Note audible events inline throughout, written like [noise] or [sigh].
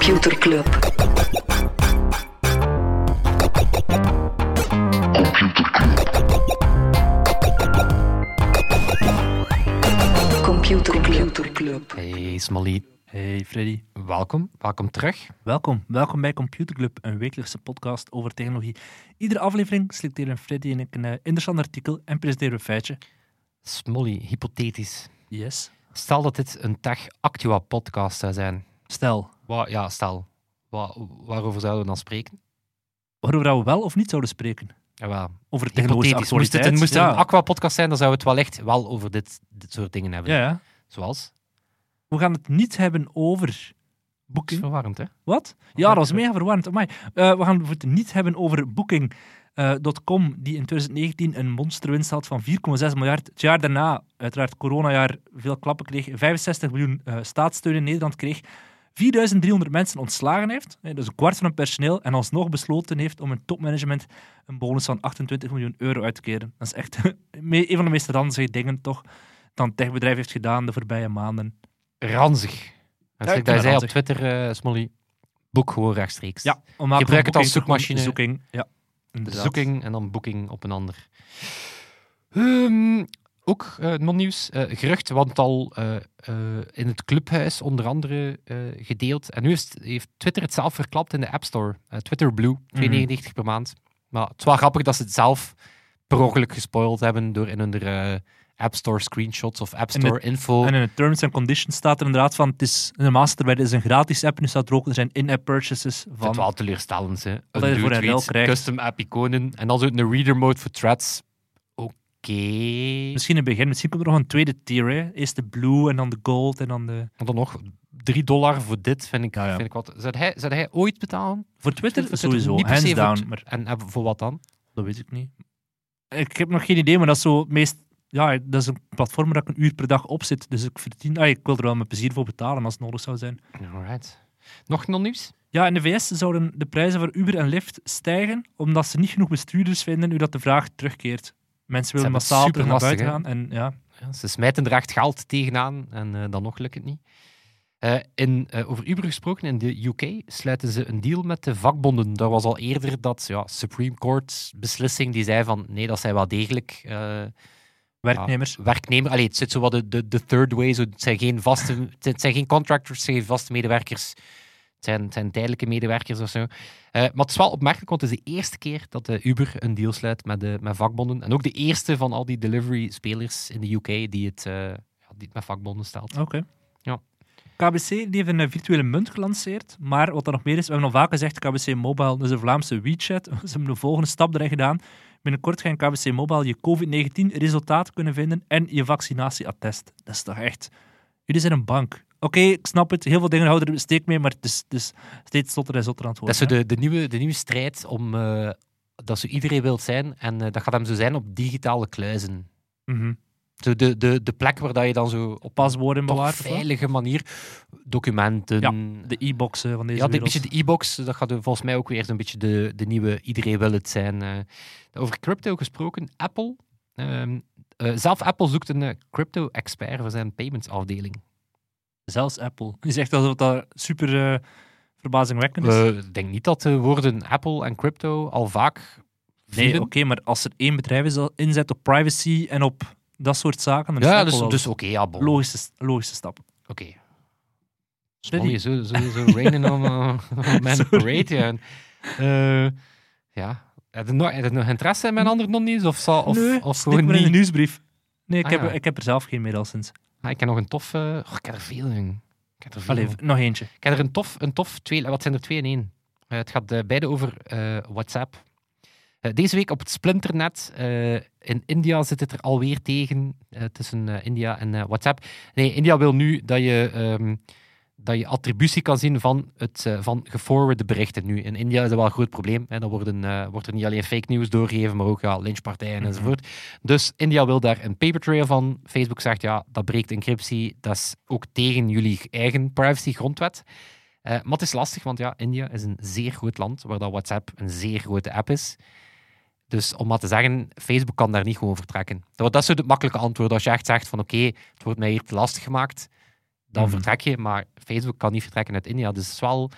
Computer Club. Computer Computer Club. Hey Smolly, Hey Freddy, welkom. Welkom terug. welkom. Welkom bij Computer Club, een wekelijkse podcast over technologie. Iedere aflevering selecteren Freddy en ik een eh, interessant artikel en presenteren we een feitje. Smolly, hypothetisch. Yes. Stel dat dit een Tech Actua podcast zou zijn. Stel, Ja, stel. Wa- waarover zouden we dan spreken? waarover we wel of niet zouden spreken. Jawel, Over technologische. Moest het, moest het een Aqua podcast zijn, dan zou het wellicht wel over dit, dit soort dingen hebben. Ja. Zoals? We gaan het niet hebben over Dat is Booking. verwarrend, hè? Wat? Ja, dat was mega verwarrend. Eh, we gaan het niet hebben over Booking.com, die in 2019 een monsterwinst had van 4,6 miljard. Het jaar daarna, uiteraard coronajaar, veel klappen kreeg, 65 miljoen eh, staatssteun in Nederland kreeg, 4300 mensen ontslagen heeft, dus een kwart van het personeel, en alsnog besloten heeft om een topmanagement een bonus van 28 miljoen euro uit te keren. Dat is echt [laughs] een van de meest ranzige dingen toch dat een techbedrijf heeft gedaan de voorbije maanden. Ranzig. Ja, ik dat vind zei dat op Twitter, eh, Smolly, boek gewoon rechtstreeks. Ja, Gebruik het als zoekmachine. Zoeking, ja. Inderdaad. Zoeking en dan boeking op een ander. Ehm, ook eh non-nieuws. eh, gerucht, want al eh, in het clubhuis onder andere gedeeld. En nu heeft, heeft Twitter het zelf verklapt in de App Store. Twitter Blue, 2,99 per maand. Maar het is wel grappig dat ze het zelf per ongeluk gespoild hebben door in hun App Store screenshots of App En Store info. En in de terms and conditions staat er inderdaad van, het is een masterware, het is een gratis app, en nu staat er ook, er zijn in-app purchases van... het wel teleurstellend. Hè. Voor een krijgt. custom app iconen en dan zo een reader mode voor threads. Oké. Misschien in het begin, misschien komt er nog een tweede tier, hè. Eerst de blue en dan de gold en dan de... En dan nog 3 dollar voor dit, vind ik, Ja, ja. Vind ik wat. Zou hij, zou hij ooit betalen? Voor Twitter Voor Twitter sowieso, hands down, maar En voor wat dan? dat weet ik niet. Ik heb nog geen idee, maar dat is zo het meest... Ja, dat is een platform waar ik een uur per dag op zit, dus ik verdien... Ah, ik wil er wel met plezier voor betalen als het nodig zou zijn. Alright. Nog non-nieuws? Ja, in de VS zouden de prijzen voor Uber en Lyft stijgen, omdat ze niet genoeg bestuurders vinden nu dat de vraag terugkeert. Mensen willen massaal naar buiten gaan en ja... Ja, ze smijten er echt geld tegenaan en eh, dan nog lukt het niet. Eh, in, eh, over Uber gesproken, in de UK sluiten ze een deal met de vakbonden. Daar was al eerder dat ja, Supreme Court beslissing die zei van nee, dat zijn wel degelijk Werknemers. Ja, werknemer. Allee, het zit zo wat de, de, de third way. Zo, het, zijn geen vaste, het zijn geen contractors, het zijn geen vaste medewerkers. Het zijn, het zijn tijdelijke medewerkers of zo. Eh, maar het is wel opmerkelijk, want het is de eerste keer dat de Uber een deal sluit met, de, met vakbonden. En ook de eerste van al die delivery-spelers in de UK die het, die het met vakbonden stelt. Oké. Ja. KBC die heeft een virtuele munt gelanceerd, maar wat er nog meer is, we hebben al vaak gezegd, KBC Mobile, dus de Vlaamse WeChat, [laughs] ze hebben de volgende stap erin gedaan. Binnenkort ga je in KBC Mobile je COVID-19-resultaat kunnen vinden en je vaccinatieattest. Dat is toch echt... Jullie zijn een bank. Oké, ik snap het, heel veel dingen houden er steek mee, maar het is, het is steeds zotter en zotter aan het Dat is worden. zo de, de, nieuwe, de nieuwe strijd om eh, dat zo iedereen wil zijn. En eh, dat gaat hem zo zijn op digitale kluizen. Mhm. Zo de, de, de plek waar dat je dan zo op Paswoorden of wat? veilige manier documenten, Ja, De e-boxen van deze Ja, wereld. beetje de e-box, dat gaat volgens mij ook weer een beetje de, de nieuwe iedereen wil het zijn. eh. over crypto gesproken, Apple. ehm, eh, zelf Apple zoekt een crypto-expert voor zijn payments afdeling. Zelfs Apple. Je zegt alsof dat super eh, verbazingwekkend is. Eh, Ik denk niet dat de woorden Apple en crypto al vaak Nee, oké, maar als er één bedrijf is dat inzet op privacy en op dat soort zaken, dan is Ja, Apple dus, dus oké, ja, bon. Oké. logische, logische stap. Smolly, zo, zo, zo rainen om uh, om mijn parade. Ja. Eh, ja. Heb je, nog, heb je nog interesse in mijn andere non-nieuws? Of, zal- of, nee, of gewoon maar in niet? de nieuwsbrief. Nee, ik, Ah, heb, ja. ik heb er zelf geen meer al sinds. Ah, ik heb nog een tof... eh, oh, ik heb er veel, jong. Ik heb er veel. Allee, nog eentje. Ik heb er een tof, een tof twee, wat zijn er twee in één? Eh, het gaat eh, beide over eh, WhatsApp. Eh, deze week op het splinternet. eh, in India zit het er alweer tegen eh, tussen eh, India en eh, WhatsApp. Nee, India wil nu dat je, ehm, dat je attributie kan zien van, het, eh, van geforwardde berichten. Nu, in India is dat wel een groot probleem. Hè. Dan worden, eh, wordt er niet alleen fake news doorgegeven, maar ook ja, lynchpartijen Mhm. enzovoort. Dus India wil daar een paper trail van. Facebook zegt ja, dat breekt encryptie. Dat is ook tegen jullie eigen privacy-grondwet. Eh, maar het is lastig, want ja, India is een zeer groot land waar dat WhatsApp een zeer grote app is. Dus om maar te zeggen, Facebook kan daar niet gewoon vertrekken. Dat, dat is het makkelijke antwoord. Als je echt zegt van oké, het wordt mij hier te lastig gemaakt, dan Mhm. vertrek je. Maar Facebook kan niet vertrekken uit India. Dus het, is wel,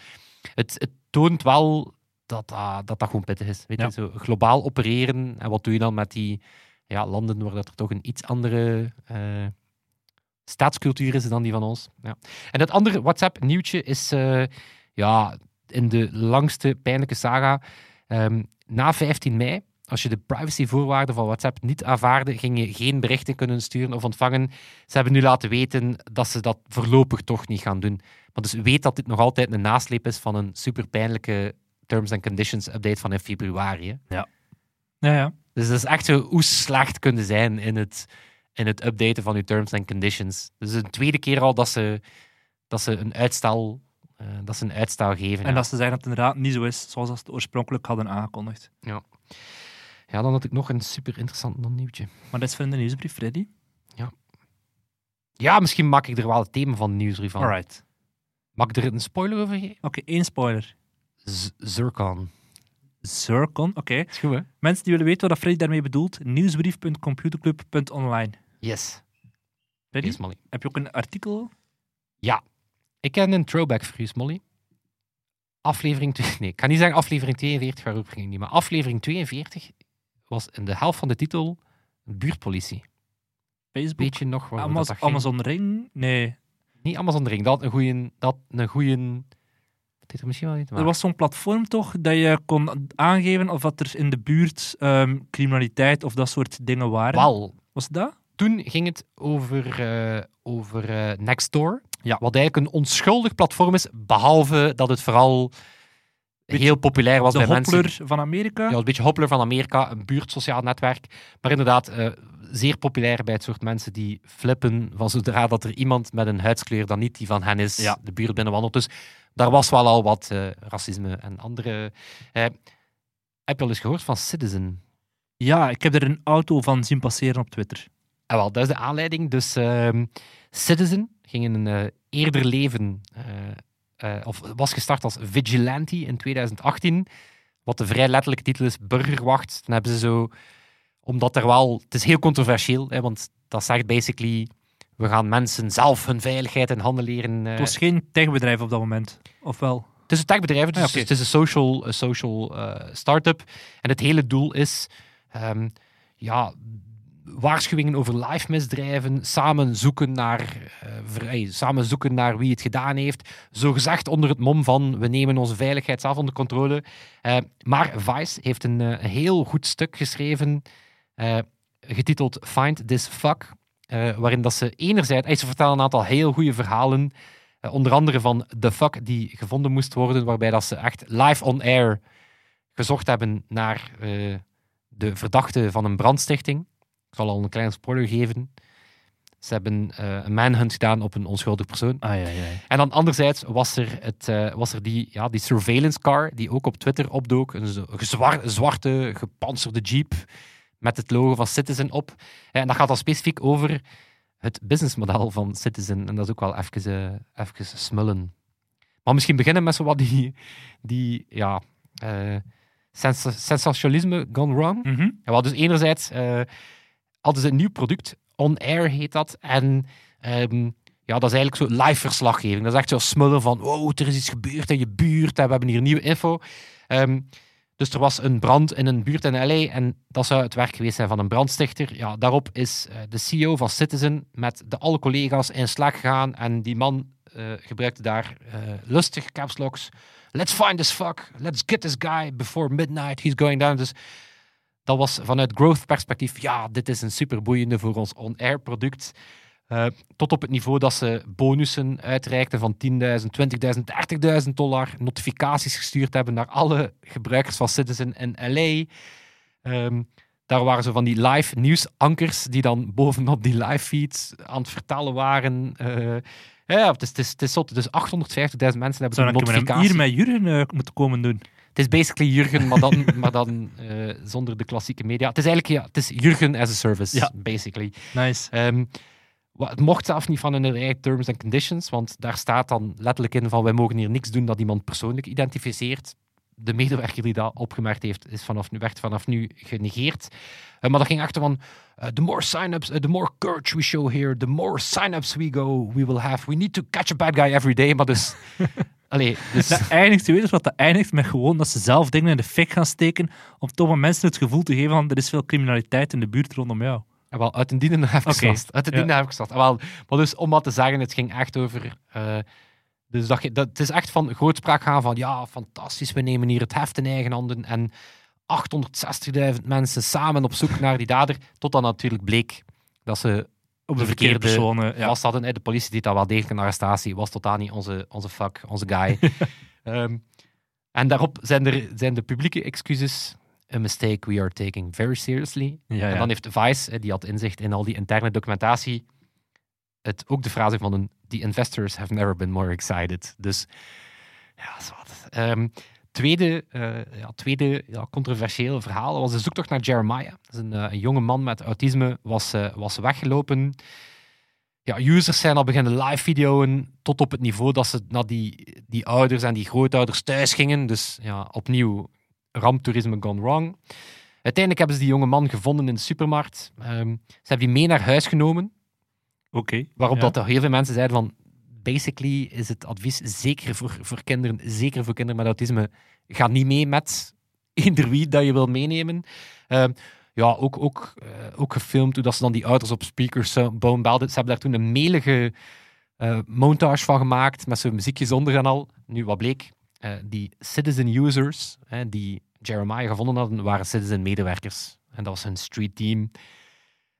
het, het toont wel dat dat, dat dat gewoon pittig is. Weet Ja. je, zo globaal opereren. En wat doe je dan met die ja, landen waar dat er toch een iets andere eh, staatscultuur is dan die van ons. Ja. En het andere WhatsApp-nieuwtje is eh, ja, in de langste pijnlijke saga. Ehm, na 15 mei, als je de privacyvoorwaarden van WhatsApp niet aanvaarde, ging je geen berichten kunnen sturen of ontvangen. Ze hebben nu laten weten dat ze dat voorlopig toch niet gaan doen. Maar dus weet dat dit nog altijd een nasleep is van een super pijnlijke Terms and Conditions update van in februari. hè. Ja, ja. Dus dat is echt zo hoe slecht kunnen zijn in het, in het updaten van je terms and conditions. Dus een tweede keer al dat ze, dat ze een uitstel, eh, dat ze een uitstel geven. En ja. dat ze zeggen dat het inderdaad niet zo is zoals ze het oorspronkelijk hadden aangekondigd. ja, dan had ik nog een super interessant nieuwtje. Maar dat is van de nieuwsbrief, Freddy. Ja, misschien maak ik er wel het thema van de nieuwsbrief van. Alright. Mag ik er een spoiler over geven? Oké, één spoiler. Z- Zircon. Zircon, oké. Is goed, hè? Mensen die willen weten wat Freddy daarmee bedoelt, nieuwsbrief.computerclub.online. Yes. Freddy, Yes, Molly. heb je ook een artikel? Ik ken een throwback voor u, Molly. Aflevering... tw- [laughs] Nee, ik kan niet zeggen aflevering 42, waarover ging niet. Maar aflevering 42 was in de helft van de titel buurtpolitie. Facebook? Weet je nog Amaz- ging? Amazon Ring? Nee. Niet Amazon Ring. Dat een goeie... Dat een heeft er misschien wel niet Er was zo'n platform toch, dat je kon aangeven of dat er in de buurt ehm, criminaliteit of dat soort dingen waren. Wel, Was dat? toen ging het over, eh, over eh, Nextdoor. Ja. Wat eigenlijk een onschuldig platform is, behalve dat het vooral Beetje heel populair was de bij mensen. Hoppler van Amerika? Ja, een beetje Hoppler van Amerika, een buurtsociaal netwerk. Maar inderdaad, eh, zeer populair bij het soort mensen die flippen van zodra dat er iemand met een huidskleur dan niet die van hen is, Ja. de buurt binnenwandelt. Dus daar was wel al wat eh, racisme en andere... heb je al eens gehoord van Citizen? Ja, ik heb er een auto van zien passeren op Twitter. Ah, wel, dat is de aanleiding. Dus ehm, Citizen ging in een eh, eerder leven, eh, of was gestart als Vigilante in 2018. Wat de vrij letterlijke titel is, Burgerwacht. Dan hebben ze zo, omdat er wel, het is heel controversieel, hè, want dat zegt basically, we gaan mensen zelf hun veiligheid in handen leren. eh, Het was geen techbedrijf op dat moment. Of wel? het is een techbedrijf, dus Ah, oké. het is een social, een social eh, start-up. En het hele doel is ehm, ja, waarschuwingen over live misdrijven, samen zoeken, naar, eh, samen zoeken naar wie het gedaan heeft. Zo gezegd onder het mom van we nemen onze veiligheid zelf onder controle. Eh, maar Vice heeft een, eh, een heel goed stuk geschreven, getiteld Find This Fuck. waarin dat ze enerzijds, ze vertellen een aantal heel goede verhalen, onder andere van The Fuck die gevonden moest worden, waarbij dat ze echt live on air gezocht hebben naar de verdachte van een brandstichting. Ik zal al een kleine spoiler geven. Ze hebben eh, een manhunt gedaan op een onschuldig persoon. Ah, ja, ja. En dan anderzijds was er, het, eh, was er die, ja, die surveillance car die ook op Twitter opdook. Een zwarte, gepantserde jeep met het logo van Citizen op. En dat gaat dan specifiek over het businessmodel van Citizen. En dat is ook wel even, even smullen. Maar misschien beginnen met zo wat die, die ja, sens- sensationalisme gone wrong. Mhm. Ja, wel, dus enerzijds ze een nieuw product, On Air heet dat. En ehm, ja, dat is eigenlijk zo live verslaggeving. Dat is echt zo smullen van, oh, er is iets gebeurd in je buurt en we hebben hier nieuwe info. Ehm, dus er was een brand in een buurt in LA en dat zou het werk geweest zijn van een brandstichter. Ja, daarop is eh, de CEO van Citizen met de alle collega's in slag gegaan en die man eh, gebruikte daar eh, lustig caps locks. Let's find this fuck. Let's get this guy before midnight. He's going down. Dus dat was vanuit growth perspectief, ja, dit is een superboeiende voor ons on-air product. Eh, tot op het niveau dat ze bonussen uitreikten van 10.000, 20.000, 30.000 dollar. Notificaties gestuurd hebben naar alle gebruikers van Citizen in LA. Ehm, daar waren zo van die live nieuwsankers die dan bovenop die live feeds aan het vertellen waren. Eh, ja, het is, het is, het is zot. Dus 850.000 mensen hebben Zou een ik hem notificatie. hier met Jurgen eh, moeten komen doen? Het is basically Jurgen, maar dan, [laughs] maar dan eh, zonder de klassieke media. Het is eigenlijk ja, het is Jurgen as a service, Ja. basically. Nice. Wa- het mocht zelfs niet van hun eigen terms and conditions, want daar staat dan letterlijk in van wij mogen hier niks doen dat iemand persoonlijk identificeert. de medewerker die dat opgemerkt heeft, is vanaf nu, werd vanaf nu genegeerd. Eh, maar dat ging achter van, eh, the more sign-ups, the more courage we show here, the more sign-ups we go, we will have. We need to catch a bad guy every day. Maar dus... [laughs] Allee, dus... Dat eindigt, je weet dus wat dat eindigt met gewoon dat ze zelf dingen in de fik gaan steken om toch aan mensen het gevoel te geven van er is veel criminaliteit in de buurt rondom jou. Ja, wel, uit een dienen nog even Oké, vast. Uit een ja. even vast. Wel, maar dus om wat te zeggen, het ging echt over... eh, dus dat, dat, het is echt van grootspraak gaan van ja, fantastisch, we nemen hier het heft in eigen handen en 860.000 mensen samen op zoek naar die dader, tot dan natuurlijk bleek dat ze Op de de verkeerde verkeerde personen. Ja. vast hadden. De politie deed dat wel degelijk een arrestatie, was totaal niet onze, onze fuck, onze guy. [laughs] Ehm, en daarop zijn, er, zijn de publieke excuses a mistake we are taking very seriously. Ja, En dan heeft Vice, die had inzicht in al die interne documentatie, het ook de frase van een The investors have never been more excited. Dus ja, zwart. Ehm tweede, eh, ja, tweede ja, controversiële verhaal was de zoektocht naar Jeremiah. Dat is een, eh, een jonge man met autisme, was, eh, was weggelopen. Ja, users zijn al beginnen live videoen tot op het niveau dat ze naar die, die ouders en die grootouders thuis gingen. Dus ja, opnieuw ramptoerisme gone wrong. Uiteindelijk hebben ze die jonge man gevonden in de supermarkt. Ehm, ze hebben die mee naar huis genomen. Oké. Waarop Ja. dat heel veel mensen zeiden van... Basically is het advies, zeker voor, voor kinderen, zeker voor kinderen met autisme, ga niet mee met [laughs] eender wie dat je wil meenemen. Ehm, ja, ook, ook, eh, ook gefilmd hoe dat ze dan die ouders op speakers uh, belden. Ze hebben daar toen een melige eh, montage van gemaakt, met zo'n muziekjes onder en al. Nu, wat bleek? Eh, die citizen users, die Jeremiah gevonden hadden, waren citizen medewerkers. En dat was hun street team.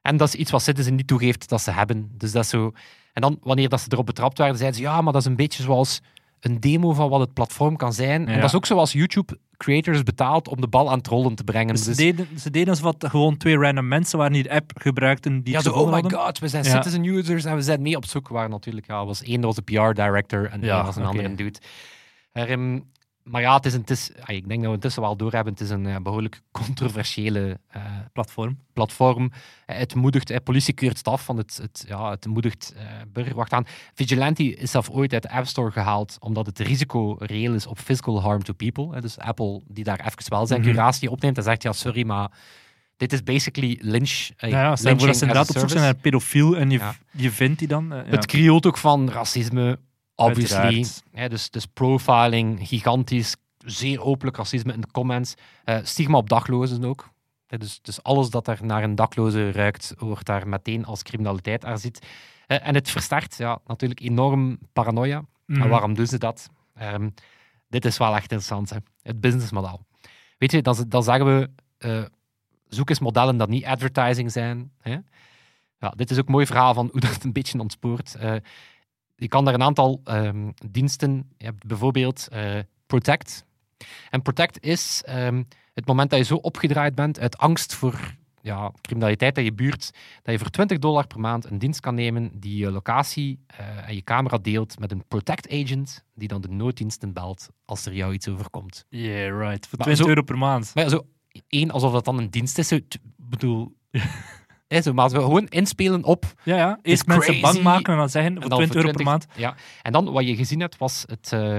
En dat is iets wat Citizen niet toegeeft dat ze hebben. Dus dat is zo... En dan, wanneer dat ze erop betrapt werden, zeiden ze, ja, maar dat is een beetje zoals een demo van wat het platform kan zijn. En dat is ook zoals YouTube creators betaalt om de bal aan het rollen te brengen. Dus ze, deden, ze deden het gewoon twee random mensen waren die de app gebruikten die ja, zo, oh my hadden. god, we zijn Ja. citizen users en we zijn mee op zoek. Waar natuurlijk, ja, was één was de PR director en één was een andere dude. Ehm, maar ja, het is een, het is, ik denk dat we intussen wel doorhebben, het is een eh, behoorlijk [laughs] controversiële eh, Platform. platform. Eh, Het moedigt, eh, politie keurt het af, want het, het, ja, het moedigt eh burger. Wacht aan. Vigilante is zelf ooit uit de App Store gehaald, omdat het risico reëel is op physical harm to people. Dus Apple, die daar even wel zijn Mhm. curatie opneemt en zegt, ja, sorry, maar dit is basically lynch. Ja, ja, lynching ze inderdaad op zoek zijn naar een pedofiel en je, Ja. je vindt die dan. ja. Het krioelt ook van racisme, obviously. Hè, dus, dus profiling, gigantisch, zeer openlijk racisme in de comments. Eh, stigma op daklozen ook. Hè, dus, dus alles dat er naar een dakloze ruikt, wordt daar meteen als criminaliteit aan ziet. Eh, en het versterkt ja, natuurlijk enorm paranoia. Mhm. En waarom doen ze dat? Ehm, dit is wel echt interessant, hè. het businessmodel. Weet je, dan, dan zeggen we, eh, zoek eens modellen dat niet advertising zijn. Hè? Ja, dit is ook een mooi verhaal van hoe dat een beetje ontspoort. Je kan daar een aantal ehm, diensten, je hebt bijvoorbeeld eh, Protect. En Protect is ehm, het moment dat je zo opgedraaid bent uit angst voor ja, criminaliteit in je buurt, dat je voor 20 dollar per maand een dienst kan nemen die je locatie eh, en je camera deelt met een Protect agent, die dan de nooddiensten belt als er jou iets overkomt. Yeah, right. Voor Maar 20 zo- euro per maand. Maar ja, zo één, alsof dat dan een dienst is. T- bedoel, [laughs] hè, zo, maar als we gewoon inspelen op Ja, ja. Eerst mensen crazy. bang maken en dan zeggen voor En dan 20 euro per maand. Ja, en dan wat je gezien hebt was het, eh,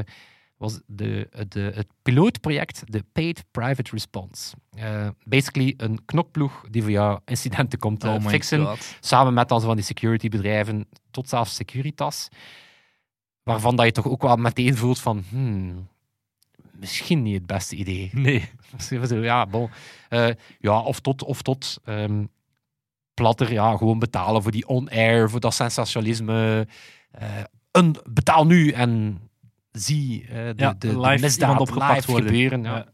was de, de, het pilootproject, de Paid Private Response. Eh, basically een knokploeg die voor jou incidenten komt eh, Oh my fixen, god. samen met dan zo van die securitybedrijven, tot zelfs Securitas, waarvan dat je toch ook wel meteen voelt van, hmm, misschien niet het beste idee. Nee. [laughs] Ja, bon. Eh, ja, of tot, of tot ehm, platter, ja, gewoon betalen voor die on-air, voor dat sensationalisme. Eh, een, betaal nu en zie eh, de, Ja, de, de live misdaad opgepakt live worden. gebeuren. Ja. Ja.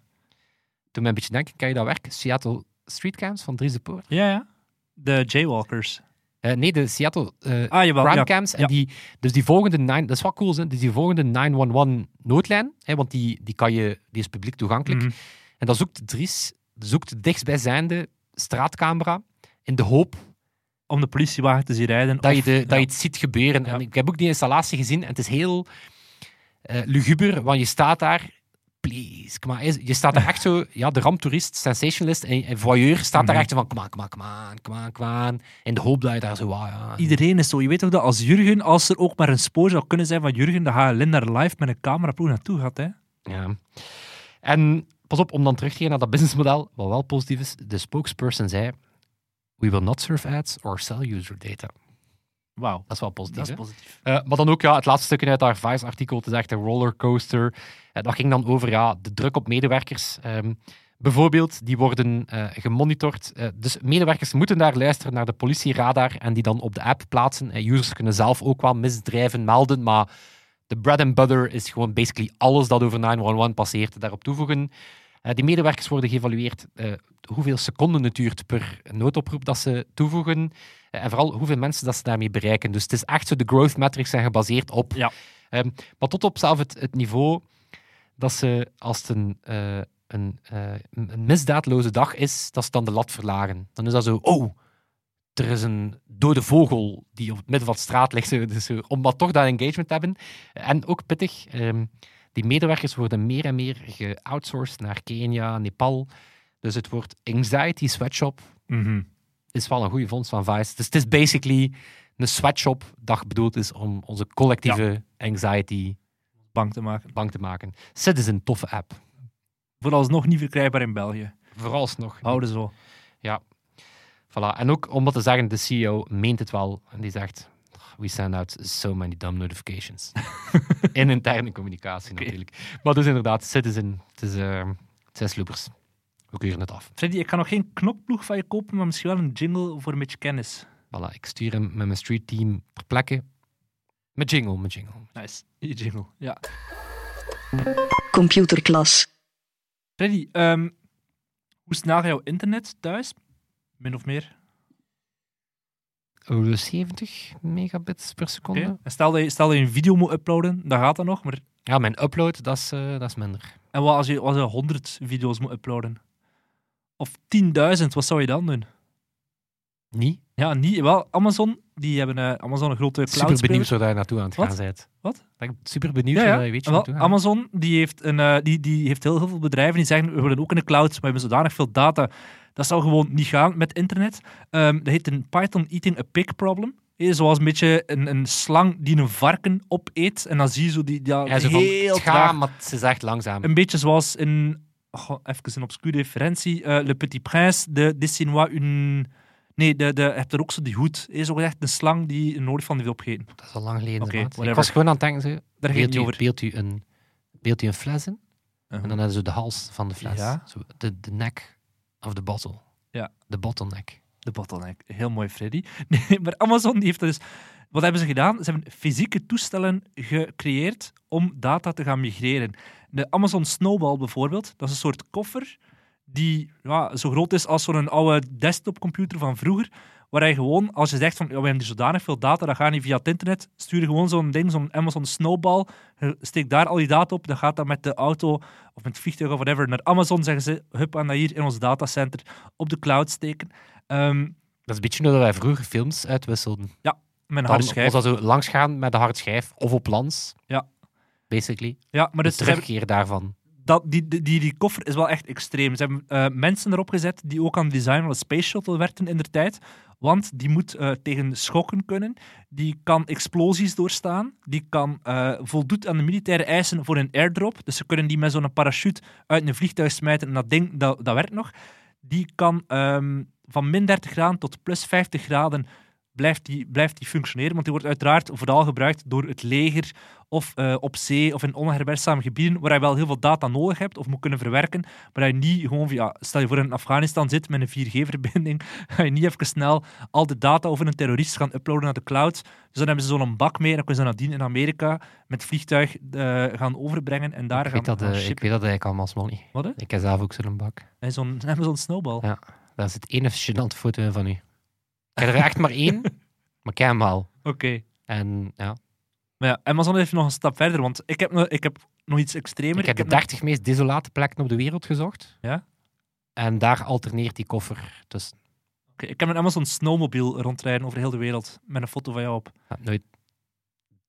Toen me een beetje denken, kan je dat werk? Seattle Streetcams van Dries de Poort? Ja, ja. De Jaywalkers. Eh, nee, de Seattle Ah, jawel. Crimecams. En die, dus die volgende, nine, dat is wel cool, hè? dus die volgende 911 noodlijn, hè, want die, die, kan je, die is publiek toegankelijk. Mhm. En dan zoekt Dries zoekt de dichtstbijzijnde straatcamera in de hoop Om de politiewagen te zien rijden. dat, je, of- de, ja. dat je het ziet gebeuren. Ja. En ik heb ook die installatie gezien en het is heel eh luguber, want je staat daar. Please, kom maar. Je staat daar echt zo, ja, de ramptoerist, sensationalist en, en voyeur staat daar Mhm. echt van, kom aan, kom aan, kom aan, kom aan, kom aan. In de hoop dat je daar zo, ah, ja. Iedereen is zo. Je weet toch dat als Jurgen, als er ook maar een spoor zou kunnen zijn van Jurgen, dan ga je Linda live met een cameraploeg naartoe gaat. Hè? Ja. En pas op, om dan terug te gaan naar dat businessmodel, wat wel positief is, de spokesperson zei, we will not serve ads or sell user data. Wauw, Dat is wel positief. dat is hè? positief. Eh, maar dan ook ja, het laatste stukje uit haar Vice-artikel, het is echt een rollercoaster. Eh, dat ging dan over ja, de druk op medewerkers. Ehm, bijvoorbeeld, die worden eh, gemonitord. Dus medewerkers moeten daar luisteren naar de politieradar en die dan op de app plaatsen. Eh, users kunnen zelf ook wel misdrijven melden, maar de bread and butter is gewoon basically alles dat over 911 passeert, daarop toevoegen. Eh, die medewerkers worden geëvalueerd eh, hoeveel seconden het duurt per noodoproep dat ze toevoegen. Eh, en vooral hoeveel mensen dat ze daarmee bereiken. Dus het is echt zo, de growth metrics zijn gebaseerd op. Ja. Ehm, maar tot op zelf het, het niveau dat ze, als het een, eh, een, een misdaadloze dag is, dat ze dan de lat verlagen. Dan is dat zo, oh, er is een dode vogel die op het midden van de straat ligt. Dus om wat toch dat engagement te hebben. En ook pittig, ehm, die medewerkers worden meer en meer geoutsourced naar Kenia, Nepal. Dus het woord anxiety sweatshop Mhm. is wel een goede vondst van Vice. Dus het is basically een sweatshop dat bedoeld is om onze collectieve anxiety Bang te maken. bang te maken. Is een toffe app. Vooralsnog niet verkrijgbaar in België. Vooralsnog. Houden zo. Voilà. En ook om wat te zeggen, de CEO meent het wel. En die zegt, we send out so many dumb notifications. [laughs] In interne communicatie natuurlijk. Maar dus inderdaad, Citizen, het is, eh, het zijn sloepers. We keuren het af. Freddy, ik ga nog geen knokploeg van je kopen, maar misschien wel een jingle voor een beetje kennis. Voilà, ik stuur hem met mijn street team ter plekke. Met jingle, met jingle. Nice. Je jingle. Ja. Computerklas. Freddy, ehm, hoe snel gaat jouw internet thuis? Min of meer? Oh, 70 megabits per seconde. En stel dat, je, stel dat je een video moet uploaden, dan gaat dat nog. Maar... Ja, mijn upload, dat is, eh, dat is minder. En wat als je, als je 100 video's moet uploaden? Of 10.000, wat zou je dan doen? Niet? Ja, niet. Wel, Amazon, die hebben eh, Amazon een grote cloud Super benieuwd waar je naartoe aan het Wat? gaan bent. Wat? Ik super benieuwd Ja, ja. waar je weet je Wel. Amazon die heeft, een, eh, die, die heeft heel, heel veel bedrijven die zeggen we willen ook in de cloud, maar we hebben zodanig veel data. Dat zou gewoon niet gaan met internet. Ehm, dat heet een Python eating a pig problem. Eh, Zoals een beetje een, een slang die een varken opeet. En dan zie je zo die, die Ja, zo heel het gaat, traag. maar het is echt langzaam. Een beetje zoals in... goh, even een obscure referentie. eh, Le Petit Prince, de Dessinois une... Nee, de, de, je hebt er ook zo die hoed. Eh, Zo gezegd, een slang die een olifant heeft opgegeten. Dat is al lang geleden. Ik whatever. was gewoon aan het denken, Daar beeld, u, over. beeld, u een, beeld u een fles in, Uh-huh. en dan hebben ze de hals van de fles. Ja. Zo, de, de neck of the bottle. Ja. De bottleneck. De bottleneck. Heel mooi, Freddy. [laughs] Nee, maar Amazon die heeft dus... Wat hebben ze gedaan? Ze hebben fysieke toestellen gecreëerd om data te gaan migreren. De Amazon Snowball bijvoorbeeld, dat is een soort koffer die ja, zo groot is als zo'n oude desktopcomputer van vroeger, waar je gewoon, als je zegt van, ja, we hebben hier zodanig veel data, dat gaat niet via het internet, stuur je gewoon zo'n ding, zo'n Amazon Snowball, je steekt daar al die data op, dan gaat dat met de auto of met het vliegtuig of whatever naar Amazon, zeggen ze, hup, aan dat hier in ons datacenter op de cloud steken. Ehm, Dat is een beetje hoe dat wij vroeger films uitwisselden. met een Dan harde schijf. was dat zo langs gaan met de harde schijf of op lans. Ja. Basically. Ja, maar De dus hebben- terugkeer daarvan. Dat, die, die, die, koffer is wel echt extreem. Ze hebben eh, mensen erop gezet die ook aan het design van de Space Shuttle werkten in der tijd. Want die moet eh, tegen schokken kunnen. Die kan explosies doorstaan. Die kan, eh, voldoet aan de militaire eisen voor een airdrop. Dus ze kunnen die met zo'n parachute uit een vliegtuig smijten en dat ding, dat, dat werkt nog. Die kan ehm, van min 30 graden tot plus 50 graden blijft die, blijft die functioneren. Want die wordt uiteraard vooral gebruikt door het leger of eh, op zee of in onherbergzame gebieden waar je wel heel veel data nodig hebt of moet kunnen verwerken, maar dat je niet gewoon via, stel je voor in Afghanistan zit met een 4G-verbinding, ga [laughs] je niet even snel al de data over een terrorist gaan uploaden naar de cloud. Dus dan hebben ze zo'n bak mee en dan kunnen ze nadien in Amerika met vliegtuig eh, gaan overbrengen en daar Ik gaan, weet, dat, gaan eh, ik weet dat eigenlijk allemaal smolly. Wat, hè? Ik heb zelf ook zo'n bak. En zo'n [laughs] Amazon Snowball. Ja. Daar zit één gênante foto van u. Ik heb er echt maar één, maar ik heb hem al. Oké. En ja, Maar ja, Amazon heeft nog een stap verder, want ik heb, nog- ik heb nog iets extremer. ik heb de nog- 30 meest desolate plekken op de wereld gezocht. Ja? En daar alterneert die koffer tussen. Oké, ik heb een Amazon Snowmobiel rondrijden over heel de wereld met een foto van jou op. Ja, nooit...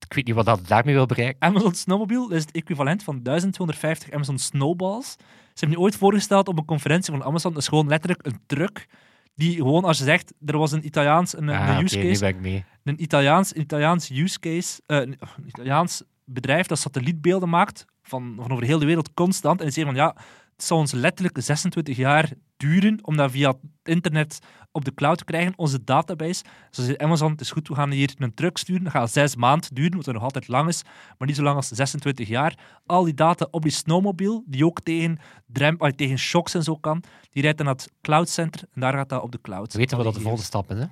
Ik weet niet wat dat daarmee wil bereiken. Amazon Snowmobile is het equivalent van 1250 Amazon Snowballs. Ze hebben die ooit voorgesteld op een conferentie van Amazon. Dat is gewoon letterlijk een truck die gewoon, als je zegt, er was een Italiaans, een, Ah, een use case, ben mee. een Italiaans, Italiaans use case, eh, een Italiaans bedrijf dat satellietbeelden maakt van, van over heel de wereld constant. En die zeggen van ja, het zal ons letterlijk 26 jaar duren om dat via het internet op de cloud te krijgen, onze database. Zoals Amazon, het is goed, we gaan hier een truck sturen. Dat gaat zes maanden duren, wat nog altijd lang is, maar niet zo lang als 26 jaar. Al die data op die snowmobile, die ook tegen, drem, ah, tegen shocks en zo kan, die rijdt dan naar het cloudcenter en daar gaat dat op de cloud. We weten wat Al dat de volgende stap is. Hè?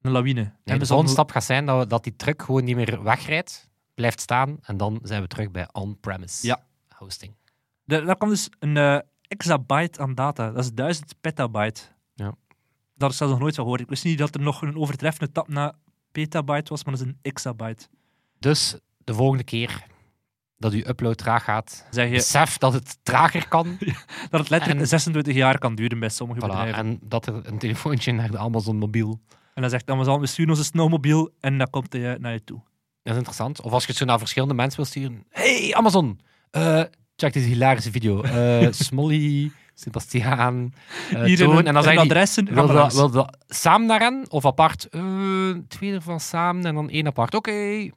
Een lawine. Nee, de Amazon- volgende stap gaat zijn dat, we- dat die truck gewoon niet meer wegrijdt, blijft staan en dan zijn we terug bij on-premise Ja. hosting. Daar, daar kan dus een eh, exabyte aan data. Dat is 1000 petabyte. Ja. Dat is zelfs nog nooit van gehoord. Ik wist niet dat er nog een overtreffende tap naar petabyte was, maar dat is een exabyte. Dus de volgende keer dat uw upload traag gaat, Zeg je besef dat het trager kan. [laughs] dat het letterlijk En- 26 jaar kan duren bij sommige Voilà, bedrijven. En, en dat er een telefoontje naar de Amazon mobiel. dan zegt Amazon, we sturen onze snowmobile en dan komt hij eh, naar je toe. Dat is interessant. Of als je het zo naar verschillende mensen wil sturen. Hey Amazon, eh, check deze hilarische video. Eh [laughs] Smolly, Sebastiaan, eh, Hier Toon. in en dan je, adressen. wil dat, wil dat samen naar hen of apart? Eh, twee ervan samen en dan één apart. Oké.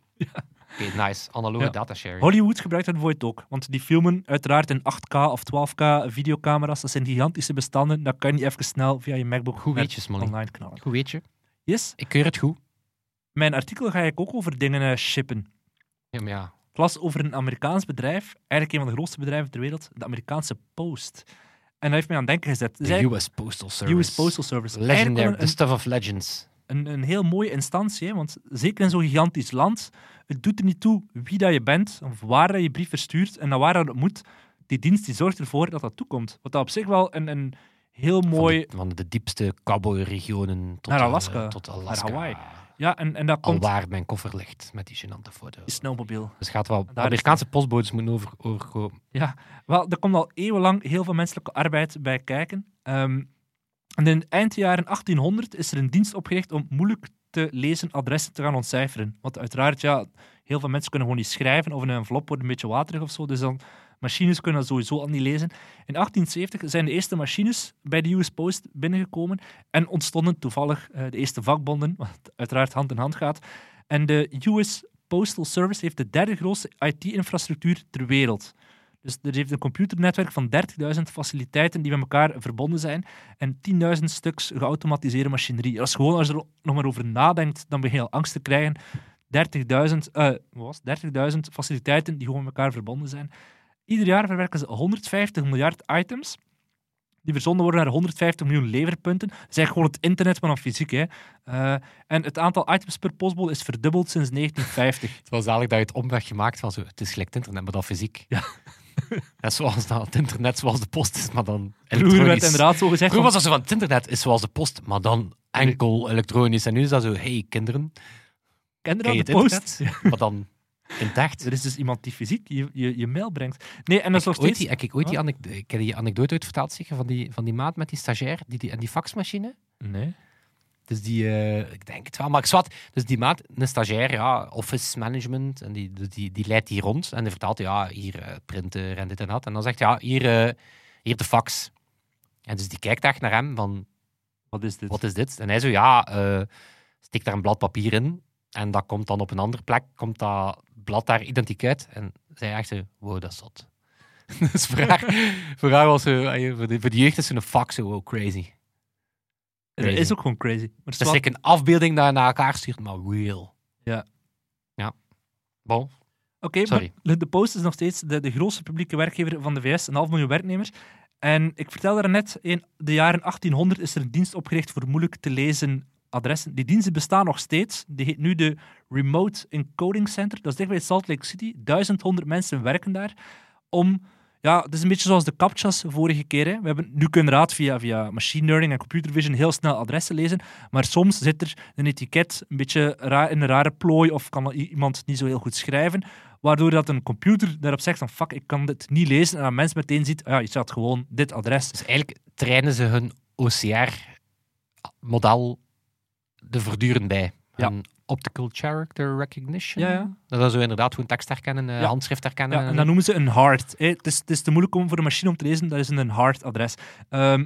Oké, nice. Analoge Ja. datasharing. Hollywood gebruikt dat het ook. Want die filmen uiteraard in 8K of 12K videocamera's. Dat zijn gigantische bestanden. Dat kan je niet even snel via je MacBook Goed online knallen. Goed weet je. Yes. Ik keur het goed. Mijn artikel ga ik ook over dingen eh, shippen. Ja, maar ja. Las over een Amerikaans bedrijf, eigenlijk een van de grootste bedrijven ter wereld, de Amerikaanse Post. En dat heeft mij aan het denken gezet. De US Postal Service. US Postal Service. Legendary. The stuff of legends. Een, een, heel mooie instantie, hè, want zeker in zo'n gigantisch land, het doet er niet toe wie dat je bent, of waar dat je brief verstuurt en naar waar dat het moet. Die dienst die zorgt ervoor dat dat toekomt. Wat dat op zich wel een, een heel mooi... Van de, van de diepste cowboy-regionen tot, Naar eh, Alaska. tot Alaska. Hawaii. Ja, en, en dat komt... Alwaar mijn koffer ligt met die gênante foto. Die snowmobile. Dus het gaat wel... is Amerikaanse postbodes moeten over, overkomen. Ja, wel, er komt al eeuwenlang heel veel menselijke arbeid bij kijken. Ehm, en in eind jaren 1800 is er een dienst opgericht om moeilijk te lezen adressen te gaan ontcijferen. Want uiteraard, ja, heel veel mensen kunnen gewoon niet schrijven of een envelop wordt een beetje waterig of zo. Dus dan, machines kunnen dat sowieso al niet lezen. In 1870 zijn de eerste machines bij de US Post binnengekomen en ontstonden toevallig eh, de eerste vakbonden, wat uiteraard hand in hand gaat. En de US Postal Service heeft de derde grootste IT-infrastructuur ter wereld. Dus er heeft een computernetwerk van 30.000 faciliteiten die met elkaar verbonden zijn en 10.000 stuks geautomatiseerde machinerie. Is gewoon, als je er nog maar over nadenkt, dan begin je al angst te krijgen. 30.000 eh, wat was het? 30.000 faciliteiten die gewoon met elkaar verbonden zijn. Ieder jaar verwerken ze 150 miljard items. Die verzonden worden naar 150 miljoen leverpunten. Dat is eigenlijk gewoon het internet, maar dan fysiek. Hè. Eh, en het aantal items per postbode is verdubbeld sinds 1950. Het was eigenlijk dat je het omweg gemaakt van zo, het is gelijk het internet, maar dan fysiek. Ja. [laughs] Ja, zoals dat, het internet zoals de post is, maar dan Vroeger werd elektronisch. inderdaad zo gezegd. Vroeger was dat zo van, het internet is zoals de post, maar dan enkel elektronisch. En nu is dat zo, hey kinderen, dat, het de post? internet? [laughs] Maar dan Er is dus iemand die fysiek je, je, je mail brengt. Nee, en dat is nog Ik, ooit steeds... die, ik, ik ooit die anekdote, heb die anekdote uitverteld zeker, van die, van die maat met die stagiair die, die, en die faxmachine. Nee. Dus die, eh, ik denk het wel, maar ik zwart. Dus die maat, een stagiair, ja, office management, en die, dus die, die leidt die rond en die vertelt, ja, hier eh, printen en dit en dat. En dan zegt hij, ja, hier, eh, hier de fax. En dus die kijkt echt naar hem van, Wat is dit? wat is dit? En hij zo, ja, steek daar een blad papier in en dat komt dan op een andere plek, komt dat blad daar identiek uit. En zij echt zo, wow, dat is zot. [laughs] dus voor haar, voor haar was zo, eh, voor de, voor de jeugd is zo'n fax zo, wow, crazy. dat is ook gewoon crazy. Maar het Dat is is een afbeelding dat je naar elkaar stuurt, maar real. Ja. Ja. Bon. Oké, maar de Post is nog steeds de, de grootste publieke werkgever van de VS, een half miljoen werknemers. En ik vertelde er net, in de jaren 1800 is er een dienst opgericht voor moeilijk te lezen adressen. Die diensten bestaan nog steeds. Die heet nu de Remote Encoding Center. Dat is dicht bij Salt Lake City. 1100 mensen werken daar om... Ja, het is een beetje zoals de captchas vorige keer. Hè. We hebben nu kunnen raad via, via machine learning en computer vision heel snel adressen lezen. Maar soms zit er een etiket een beetje ra- in een rare plooi of kan iemand niet zo heel goed schrijven. Waardoor dat een computer daarop zegt van fuck, ik kan dit niet lezen. En een mens meteen ziet, ah, ja, je staat gewoon dit adres. Dus eigenlijk trainen ze hun OCR-model er voortdurend bij. Ja. Hun optical character recognition. Ja, ja. Dat is zo inderdaad gewoon tekst herkennen, eh, Ja. handschrift herkennen. Ja, en dat noemen ze een hard. hè. Het, is, het is te moeilijk om voor een machine om te lezen, dat is een hard adres. Ehm,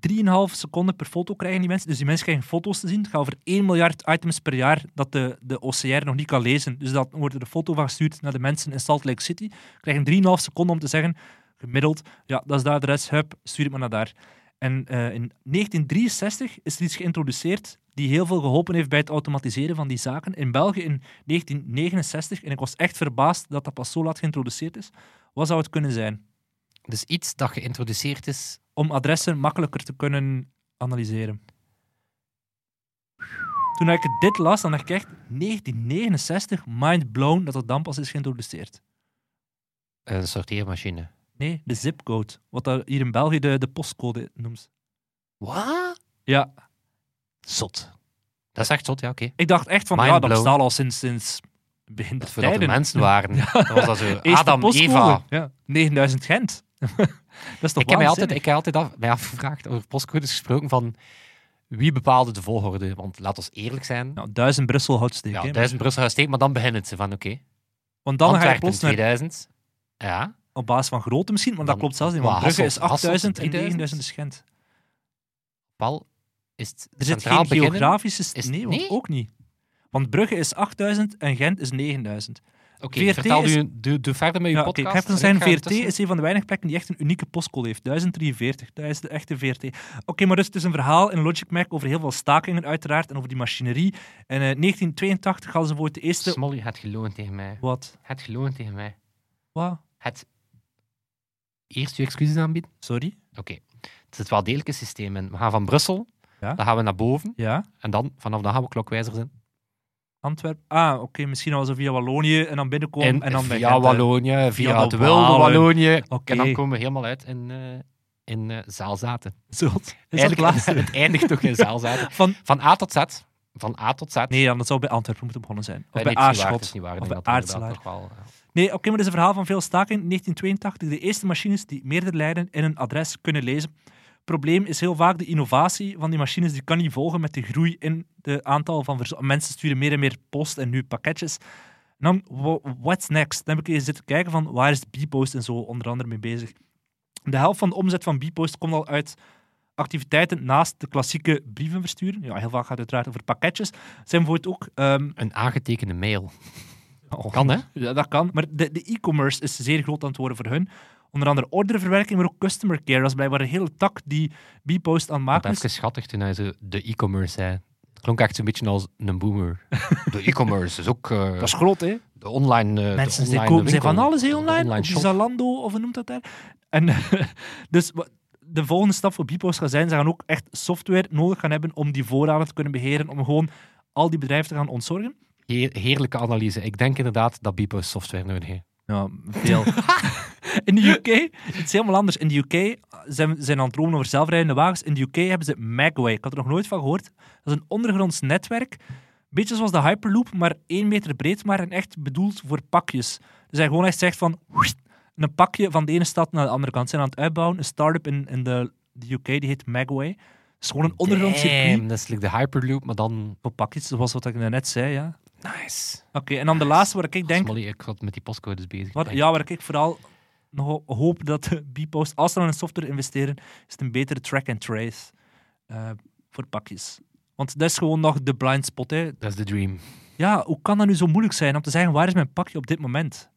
3,5 seconden per foto krijgen die mensen. Dus die mensen krijgen foto's te zien. Het gaat over 1 miljard items per jaar dat de, de OCR nog niet kan lezen. Dus dat wordt er een foto van gestuurd naar de mensen in Salt Lake City. Krijgen 3,5 seconden om te zeggen, gemiddeld, ja, dat is de adres, hup, stuur het maar naar daar. En eh, in 1963 is er iets geïntroduceerd die heel veel geholpen heeft bij het automatiseren van die zaken. In België in 1969, en ik was echt verbaasd dat dat pas zo laat geïntroduceerd is. Wat zou het kunnen zijn? Dus iets dat geïntroduceerd is. Om adressen makkelijker te kunnen analyseren. Toen ik dit las, dan dacht ik echt 1969, mind blown dat het dan pas is geïntroduceerd. Een sorteermachine. Nee, de zipcode. Wat dat hier in België de, de postcode noemt. Wat? Ja, Zot. Dat is echt zot, ja, oké. ik dacht echt van, Mind ja, dat bestaat al sinds, sinds begin er tijden. mensen [laughs] waren. Dat was dat zo. Eerste Adam, postcode. Eva. Ja, 9000 Gent. [laughs] dat is toch Ik heb mij altijd, ik heb altijd af, mij afgevraagd over postcodes gesproken van wie bepaalde de volgorde. Want laat ons eerlijk zijn. Nou, 1000 Brussel houtsteek. Ja, hè. duizend Brussel steken, maar dan beginnen ze van oké. Want dan ga je Antwerpen plots naar, 2000. Ja. Op basis van grootte misschien, maar dat klopt zelfs niet. Want Brugge is Hasselt- Hasselt 8000 en 3000? 9000 is Gent. Paul, is het Er zit geen beginnen? geografische... Is- nee, want nee? ook niet. Want Brugge is 8000 en Gent is 9000. Oké, VRT vertel is- u, doe, doe verder met uw Ja, podcast. ik heb zijn VRT ertussen. is een van de weinige plekken die echt een unieke postcode heeft. 1043, dat is de echte VRT. Oké, maar dus het is een verhaal in Logic Mac over heel veel stakingen uiteraard en over die machinerie. En in 1982 hadden ze voor het eerste... Smolly, het geloven tegen mij. Wat? Het geloven tegen mij. Wat? Het eerst uw excuses aanbieden. Sorry? Oké. Het is het wel degelijke systeem. En we gaan van Brussel, Ja. dan gaan we naar boven. Ja? En dan, vanaf dan gaan we klokwijzers in. Antwerpen? Ah, oké, misschien al zo via Wallonië en dan binnenkomen en, En dan bij via Gent. Wallonië, via, het wilde. Wallonië. Oké. En dan komen we helemaal uit in, eh in eh, Zaalzaten. Zult. Is dat het Eigenlijk, laatste? [laughs] het eindigt toch in Zaalzaten. [laughs] Van... Van A tot Z. Van A tot Z. Nee, dan dat zou bij Antwerpen moeten begonnen zijn. Of Eh, bij nee, het Aarschot. Of bij dat Nee, oké, maar dit is een verhaal van veel staking. 1982, de eerste machines die meerdere lijnen in een adres kunnen lezen. probleem is heel vaak de innovatie van die machines. Die kan niet volgen met de groei in het aantal van mensen sturen meer en meer post en nu pakketjes. Dan, what's next? Dan heb ik eens zitten kijken van waar is Bpost en zo onder andere mee bezig. De helft van de omzet van Bpost komt al uit activiteiten naast de klassieke brieven versturen. Ja, heel vaak gaat het uiteraard over pakketjes. Zijn bijvoorbeeld ook ehm, Een aangetekende mail. Oh, Kan, hè? Ja, dat kan. Maar de, de e-commerce is zeer groot aan het worden voor hun. Onder andere orderverwerking, maar ook customer care. Dat is blijkbaar een hele tak die Bpost aan het Wat maken is. even schattig toen hij zo de e-commerce zei. Het klonk echt zo'n beetje als een boomer. [laughs] De e-commerce is ook eh, Dat is groot, hè? de online eh, Mensen de die online kopen zijn van alles heel online. online Op die shop. Zalando, of hoe noemt dat daar? En, [laughs] dus de volgende stap voor Bpost gaat zijn, ze gaan ook echt software nodig gaan hebben om die voorraden te kunnen beheren, om gewoon al die bedrijven te gaan ontzorgen. Heer- heerlijke analyse. Ik denk inderdaad dat Bipo software nodig heeft. Ja, veel. [laughs] in de UK, het is helemaal anders. In de UK zijn zijn aan het dromen over zelfrijdende wagens. In de UK hebben ze Magway. Ik had er nog nooit van gehoord. Dat is een ondergronds netwerk. Beetje zoals de Hyperloop, maar één meter breed, maar en echt bedoeld voor pakjes. Dus hij gewoon echt zegt van... Een pakje van de ene stad naar de andere kant. Ze zijn aan het uitbouwen. Een start-up in, in de, de UK, die heet Magway. Het is gewoon een ondergronds circuit Damn, dat is like de Hyperloop, maar dan... voor pakjes, zoals wat ik net zei, ja. Nice. Oké, en dan de laatste waar ik denk... Ik zat met die postcodes bezig. Wat, ja, waar ik vooral nog ho- hoop dat de [laughs] Bpost, als ze dan in software investeren, is het een betere track and trace eh, voor pakjes. Want dat is gewoon nog de blind spot. Hè. Dat is de dream. Ja, hoe kan dat nu zo moeilijk zijn om te zeggen waar is mijn pakje op dit moment?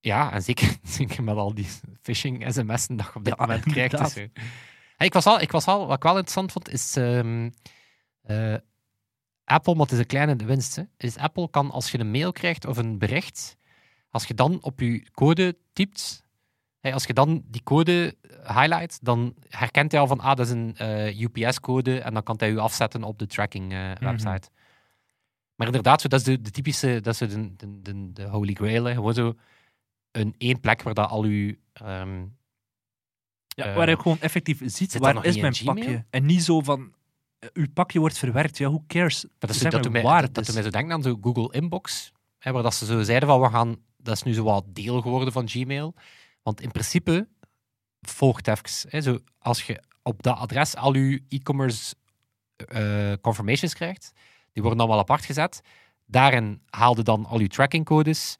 Ja, en zeker, [laughs] zeker met al die phishing sms'en dat je op dit Ja, moment krijgt. Dus, eh. Hey, ik, was al, ik was al, wat ik wel interessant vond, is ehm, eh, Apple, maar het is een kleine winst. Hè, is Apple kan, als je een mail krijgt of een bericht, als je dan op je code typt, hey, als je dan die code highlight, dan herkent hij al van, ah, dat is een eh, UPS-code en dan kan hij je afzetten op de tracking-website. Maar inderdaad, zo, dat is de, de typische, dat is de, de, de, de holy grail. hè. Gewoon zo een één plek waar dat al uw... ehm, Ja, Eh, waar je gewoon effectief ziet waar is mijn Gmail? pakje. En niet zo van, eh, uw pakje wordt verwerkt. Ja, who cares? Maar dat, is, dat, doet mij, dat, dat doet mij zo denken aan zo Google Inbox. Hè, waar dat ze zo zeiden van, we gaan, dat is nu zo wat deel geworden van Gmail. Want in principe volgt even. Hè, zo, als je op dat adres al je e-commerce eh, confirmations krijgt, die worden dan wel apart gezet. Daarin haalde dan al je trackingcodes.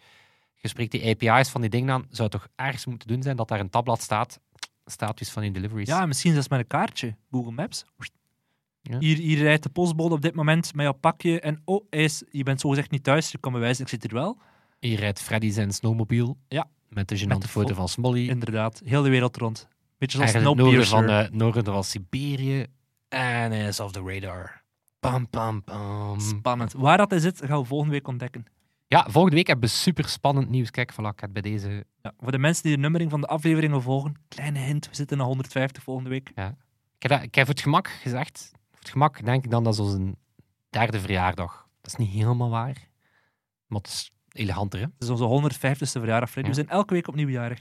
Je spreekt die API's van die dingen aan. Zou het toch ergens moeten doen zijn dat daar een tabblad staat. status van je deliveries. Ja, misschien zelfs met een kaartje. Google Maps. Ja. Hier, hier rijdt de postbode op dit moment met jouw pakje. En oh, is, je bent zogezegd niet thuis. Je kan bewijzen, ik zit hier wel. Hier rijdt Freddy zijn snowmobiel. Ja. Met de de foto fo- van Smolly. Inderdaad, heel de wereld rond. Beetje zoals noorden van, eh, noorden van Siberië. En hij is off the radar. Pam, pam, pam. Spannend. Waar dat is zit, gaan we volgende week ontdekken. Ja, volgende week hebben we super spannend nieuws. Kijk, voilà, ik heb bij deze... Ja, voor de mensen die de nummering van de afleveringen volgen, kleine hint, we zitten naar 150 volgende week. Ik heb, dat- ik heb het gemak gezegd. Het gemak denk ik dan dat is onze derde verjaardag. Dat is niet helemaal waar. Maar het is eleganter, hè? Het is onze 150ste verjaardag, Freddy. We Ja. zijn elke week opnieuw jarig.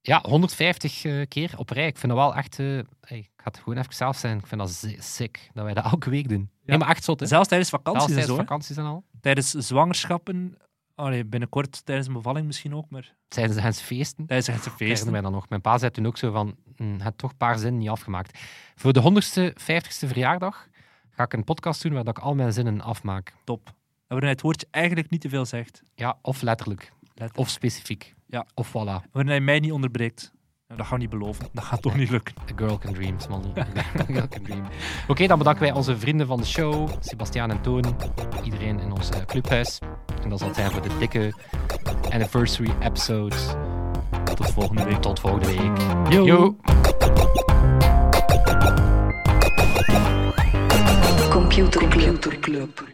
Ja, 150 eh, keer op rij. Ik vind dat wel echt... eh, hey, ik ga het gewoon even zelf zijn. Ik vind dat sick dat wij dat elke week doen. Nee, maar echt zot, hè? Zelfs tijdens Zelfs vakanties en tijdens zo. hè. vakanties en al. Tijdens zwangerschappen, allee, binnenkort tijdens een bevalling misschien ook, maar Tijdens de Gens feesten. tijdens het Feesten feesten. wij dan nog. Mijn pa zei toen ook zo van, hm, het toch een paar zinnen niet afgemaakt. Voor de 100ste, 50ste verjaardag ga ik een podcast doen waar ik al mijn zinnen afmaak. Top. En waarin hij het woordje eigenlijk niet te veel zegt. Ja, of letterlijk. Letterlijk. Of specifiek. Ja. Of voilà. Waarin hij mij niet onderbreekt. Nou, dat gaan we niet beloven. Dat gaat toch niet lukken. A girl can dream, Smally. [laughs] A girl can dream. Oké, dan bedanken wij onze vrienden van de show. Sebastiaan en Toon. Iedereen in ons eh, clubhuis. En dat zal het zijn voor de dikke anniversary episode. Tot volgende week. Tot volgende week. Yo. Yo. Computer Club.